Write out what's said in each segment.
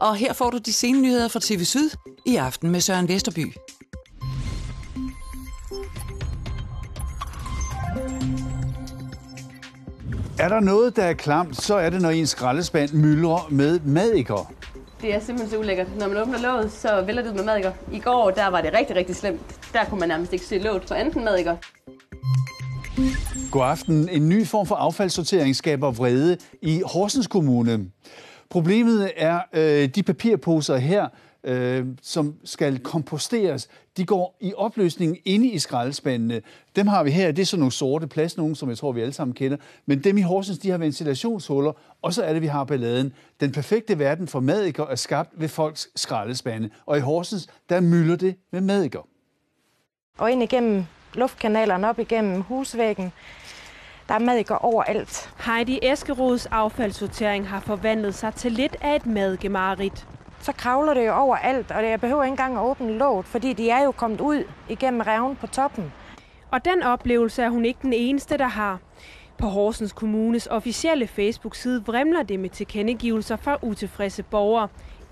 Og her får du de seneste nyheder fra TV Syd i aften med Søren Vesterby. Er der noget, der er klamt, så er det, når en skraldespand myldrer med madikker. Det er simpelthen så ulækkert. Når man åbner låget, så vælger det ud med madikker. I går, der var det rigtig, rigtig slemt. Der kunne man nærmest ikke se låget for anden madikker. God aften. En ny form for affaldssortering skaber vrede i Horsens Kommune. Problemet er øh, de papirposer her, øh, som skal komposteres, de går i opløsning inde i skraldespandene. Dem har vi her, det er sådan nogle sorte plads, nogen som jeg tror, vi alle sammen kender. Men dem i Horsens, de har ventilationshuller, og så er det, vi har balladen. Den perfekte verden for madikker er skabt ved folks skraldespande. Og i Horsens, der mylder det med madikker. Og ind igennem luftkanalerne, op igennem husvæggen, der er madikker overalt. Heidi Eskerods affaldssortering har forvandlet sig til lidt af et madgemarit så kravler det jo overalt, og jeg behøver ikke engang at åbne låget, fordi de er jo kommet ud igennem reven på toppen. Og den oplevelse er hun ikke den eneste, der har. På Horsens Kommunes officielle Facebook-side vrimler det med tilkendegivelser fra utilfredse borgere.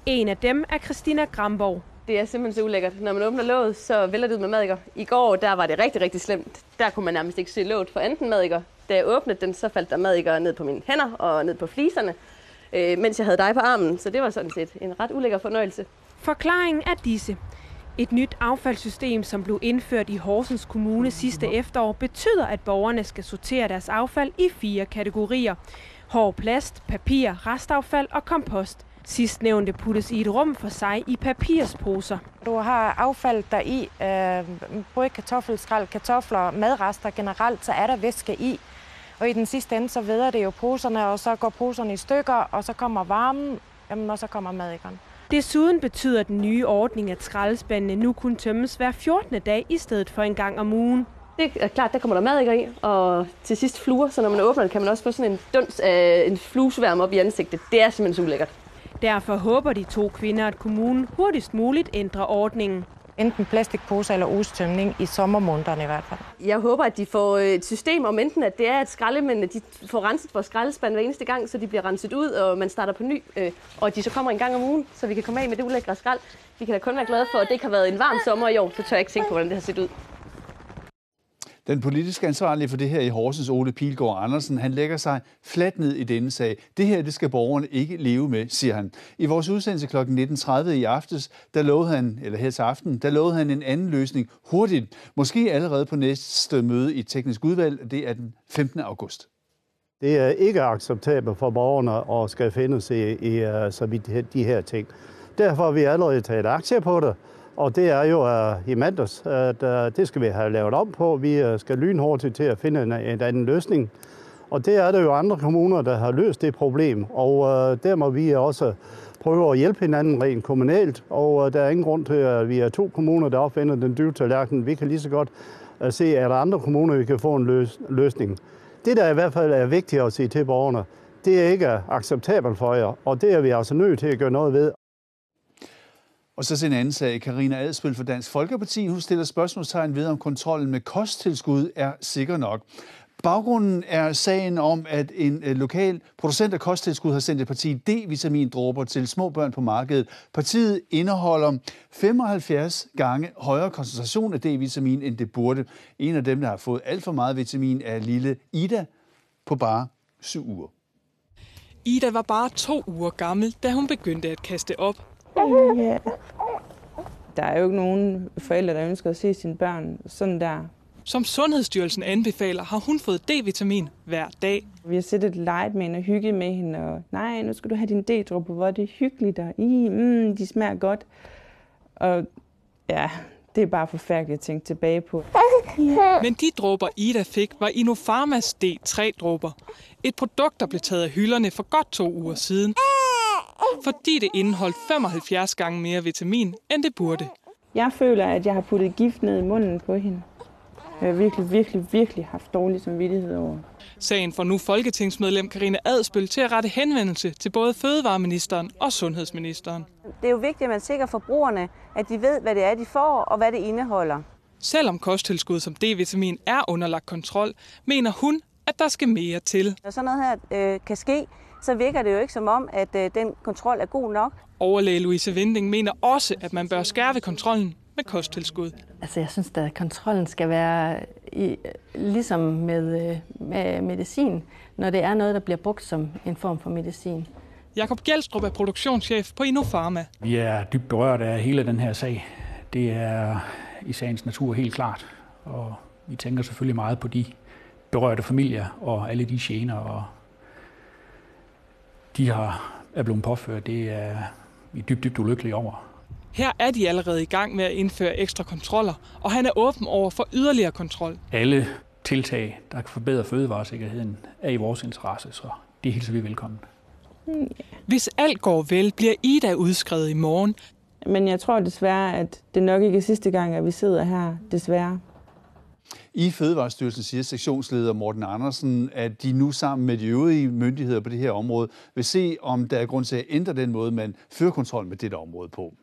En af dem er Christina Gramborg. Det er simpelthen så ulækkert. Når man åbner låget, så vælger det ud med madikker. I går, der var det rigtig, rigtig slemt. Der kunne man nærmest ikke se låget for anden madikker. Da jeg åbnede den, så faldt der madikker ned på mine hænder og ned på fliserne øh, mens jeg havde dig på armen. Så det var sådan set en ret ulækker fornøjelse. Forklaringen er disse. Et nyt affaldssystem, som blev indført i Horsens Kommune sidste efterår, betyder, at borgerne skal sortere deres affald i fire kategorier. Hård plast, papir, restaffald og kompost. Sidstnævnte puttes i et rum for sig i papirsposer. Du har affald der i, øh, både kartoffelskrald, kartofler, madrester generelt, så er der væske i. Og i den sidste ende, så veder det jo poserne, og så går poserne i stykker, og så kommer varmen, jamen, og så kommer madikkerne. Desuden betyder den nye ordning, at skraldespandene nu kun tømmes hver 14. dag i stedet for en gang om ugen. Det er klart, der kommer der madikker i, og til sidst fluer, så når man åbner det, kan man også få sådan en duns af en fluesværm op i ansigtet. Det er simpelthen så ulækkert. Derfor håber de to kvinder, at kommunen hurtigst muligt ændrer ordningen enten plastikposer eller ostømning i sommermånederne i hvert fald. Jeg håber, at de får øh, et system om enten, at det er, at de får renset vores skraldespand hver eneste gang, så de bliver renset ud, og man starter på ny, øh, og at de så kommer en gang om ugen, så vi kan komme af med det ulækre skrald. Vi kan da kun være glade for, at det ikke har været en varm sommer i år, så tør jeg ikke tænke på, hvordan det har set ud. Den politiske ansvarlige for det her i Horsens, Ole Pilgaard Andersen, han lægger sig fladt ned i denne sag. Det her, det skal borgerne ikke leve med, siger han. I vores udsendelse kl. 19.30 i aftes, der lovede han, eller her til aften, der lovede han en anden løsning hurtigt. Måske allerede på næste møde i teknisk udvalg, det er den 15. august. Det er ikke acceptabelt for borgerne at skal finde sig i, i øh, så de her ting. Derfor har vi allerede taget aktier på det. Og det er jo uh, i mandags, at uh, det skal vi have lavet om på. Vi uh, skal lynhurtigt til at finde en, en anden løsning. Og det er der jo andre kommuner, der har løst det problem. Og uh, der må vi også prøve at hjælpe hinanden rent kommunalt. Og uh, der er ingen grund til, at vi er to kommuner, der opfinder den dybe tallerken. Vi kan lige så godt uh, se, at der andre kommuner, vi kan få en løs- løsning. Det, der i hvert fald er vigtigt at sige til borgerne, det er ikke acceptabelt for jer, og det er vi altså nødt til at gøre noget ved. Og så til en anden sag. Karina Adspil for Dansk Folkeparti. Hun stiller spørgsmålstegn ved, om kontrollen med kosttilskud er sikker nok. Baggrunden er sagen om, at en øh, lokal producent af kosttilskud har sendt et parti D-vitamindråber til små børn på markedet. Partiet indeholder 75 gange højere koncentration af D-vitamin, end det burde. En af dem, der har fået alt for meget vitamin, er lille Ida på bare syv uger. Ida var bare to uger gammel, da hun begyndte at kaste op Ja. Der er jo ikke nogen forældre, der ønsker at se sine børn sådan der. Som Sundhedsstyrelsen anbefaler, har hun fået D-vitamin hver dag. Vi har siddet leget med hende og hygget med hende, og nej, nu skal du have din D-dråbe, hvor det er hyggeligt, og I, mm, de smager godt. Og ja, det er bare forfærdeligt at tænke tilbage på. Men de dråber, Ida fik, var Inofarmas D3-dråber. Et produkt, der blev taget af hylderne for godt to uger siden fordi det indeholdt 75 gange mere vitamin, end det burde. Jeg føler, at jeg har puttet gift ned i munden på hende. Jeg har virkelig, virkelig, virkelig haft dårlig samvittighed over. Sagen får nu folketingsmedlem Karine Adspøl til at rette henvendelse til både fødevareministeren og sundhedsministeren. Det er jo vigtigt, at man sikrer forbrugerne, at de ved, hvad det er, de får og hvad det indeholder. Selvom kosttilskud som D-vitamin er underlagt kontrol, mener hun, at der skal mere til. Når sådan noget her øh, kan ske, så virker det jo ikke som om, at øh, den kontrol er god nok. Overlæge Louise Vinding mener også, at man bør skærpe kontrollen med kosttilskud. Altså, jeg synes, at kontrollen skal være i, ligesom med, øh, med medicin, når det er noget, der bliver brugt som en form for medicin. Jakob Gjelstrup er produktionschef på Innofarma. Vi er dybt berørt af hele den her sag. Det er i sagens natur helt klart, og vi tænker selvfølgelig meget på de berørte familier og alle de gener, og de har, er blevet påført. Det er vi dybt, dybt ulykkelige over. Her er de allerede i gang med at indføre ekstra kontroller, og han er åben over for yderligere kontrol. Alle tiltag, der kan forbedre fødevaresikkerheden, er i vores interesse, så det hilser vi velkommen. Hvis alt går vel, bliver Ida udskrevet i morgen. Men jeg tror desværre, at det nok ikke er sidste gang, at vi sidder her, desværre. I Fødevarestyrelsen siger sektionsleder Morten Andersen, at de nu sammen med de øvrige myndigheder på det her område vil se, om der er grund til at ændre den måde, man fører kontrol med dette område på.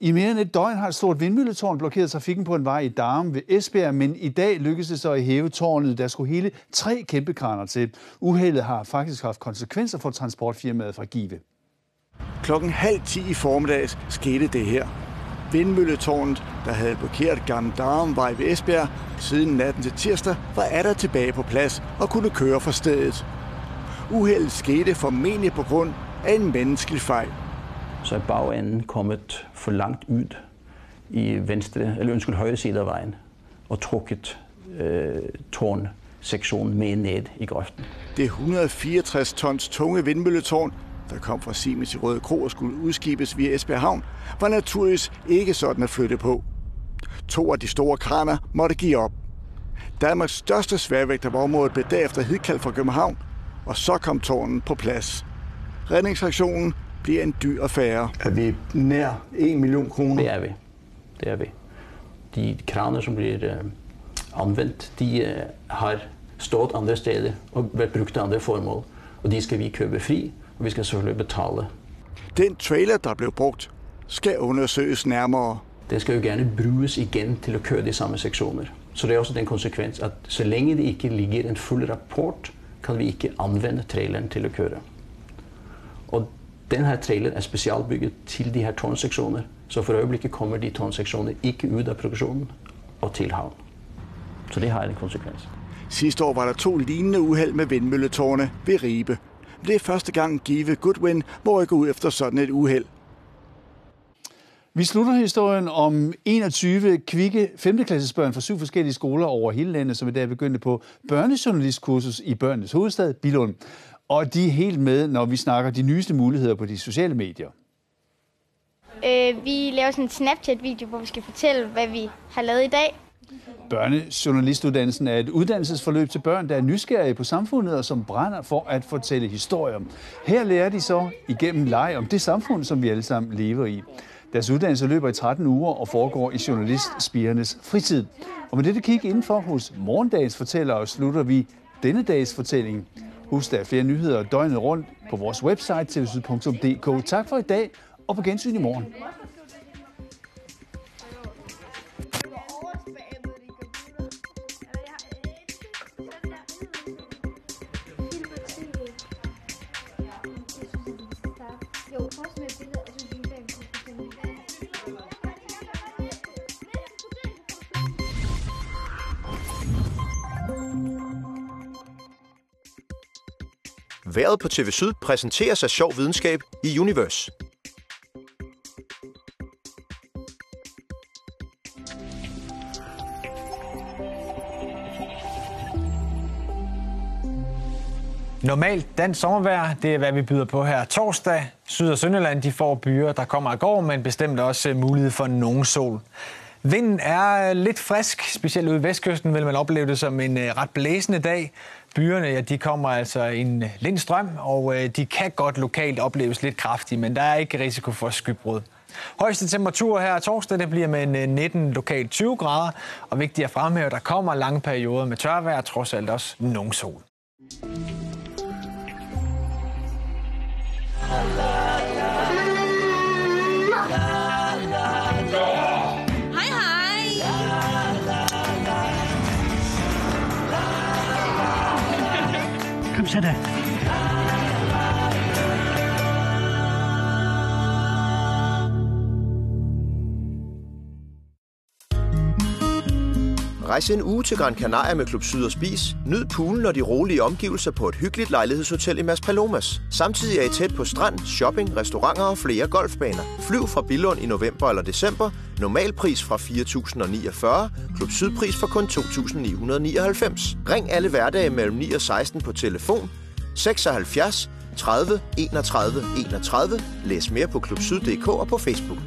I mere end et døgn har et stort vindmølletårn blokeret trafikken på en vej i Darm ved Esbjerg, men i dag lykkedes det så at hæve tårnet. Der skulle hele tre kæmpe kraner til. Uheldet har faktisk haft konsekvenser for transportfirmaet fra Give. Klokken halv ti i formiddags skete det her. Vindmølletårnet, der havde blokeret Gamle Darmvej ved Esbjerg siden natten til tirsdag, var der tilbage på plads og kunne køre fra stedet. Uheldet skete formentlig på grund af en menneskelig fejl. Så er bagenden kommet for langt ud i venstre, eller undskyld, højre side af vejen og trukket øh, tårnsektionen med ned i grøften. Det 164 tons tunge vindmølletårn, der kom fra Siemens i Røde Kro og skulle udskibes via Esbjerg Havn, var naturligvis ikke sådan at flytte på. To af de store kraner måtte give op. Danmarks største sværvægter på området blev derefter hidkaldt fra København, og så kom tårnen på plads. Redningsaktionen bliver en dyr affære. Er vi nær 1 million kroner? Det er vi. Det er vi. De kraner, som bliver uh, anvendt, de uh, har stået andre steder og været brugt til andre formål. Og de skal vi købe fri, og vi skal selvfølgelig betale. Den trailer, der blev brugt, skal undersøges nærmere. Den skal jo gerne bruges igen til at køre de samme sektioner. Så det er også den konsekvens, at så længe det ikke ligger en fuld rapport, kan vi ikke anvende traileren til at køre. Og den her trailer er specialbygget til de her tårnsektioner, så for øjeblikket kommer de tårnsektioner ikke ud af produktionen og til havn. Så det har en konsekvens. Sidste år var der to lignende uheld med vindmølletårne ved Ribe. Det er første gang Give Goodwin må gå ud efter sådan et uheld. Vi slutter historien om 21 kvikke 5. klassesbørn fra syv forskellige skoler over hele landet, som i dag begyndte på børnejournalistkursus i børnenes hovedstad, Bilund. Og de er helt med, når vi snakker de nyeste muligheder på de sociale medier. Øh, vi laver sådan en Snapchat-video, hvor vi skal fortælle, hvad vi har lavet i dag. Børnejournalistuddannelsen er et uddannelsesforløb til børn, der er nysgerrige på samfundet og som brænder for at fortælle historier. Her lærer de så igennem leg om det samfund, som vi alle sammen lever i. Deres uddannelse løber i 13 uger og foregår i journalistspirernes fritid. Og med dette kig indenfor hos morgendagens fortællere slutter vi denne dags fortælling. Husk, der er flere nyheder døgnet rundt på vores website tvsyd.dk. Tak for i dag, og på gensyn i morgen. Været på TV Syd præsenteres af sjov videnskab i Universe. Normalt dansk sommervejr, det er hvad vi byder på her torsdag. Syd- og Sønderland de får byer, der kommer og går, men bestemt også øh, mulighed for nogen sol. Vinden er øh, lidt frisk, specielt ude i vestkysten vil man opleve det som en øh, ret blæsende dag. Byerne ja, de kommer altså en en lindstrøm, og øh, de kan godt lokalt opleves lidt kraftige, men der er ikke risiko for skybrud. Højeste temperatur her torsdag det bliver med 19 øh, lokalt 20 grader, og vigtigt at fremhæve, der kommer lange perioder med tørvejr, trods alt også nogen sol. Kom Rejs en uge til Gran Canaria med Klub Syd og Spis. Nyd poolen og de rolige omgivelser på et hyggeligt lejlighedshotel i Mas Palomas. Samtidig er I tæt på strand, shopping, restauranter og flere golfbaner. Flyv fra Billund i november eller december. Normalpris fra 4.049. Klub Sydpris for kun 2.999. Ring alle hverdage mellem 9 og 16 på telefon 76 30 31 31. Læs mere på klubsyd.dk og på Facebook.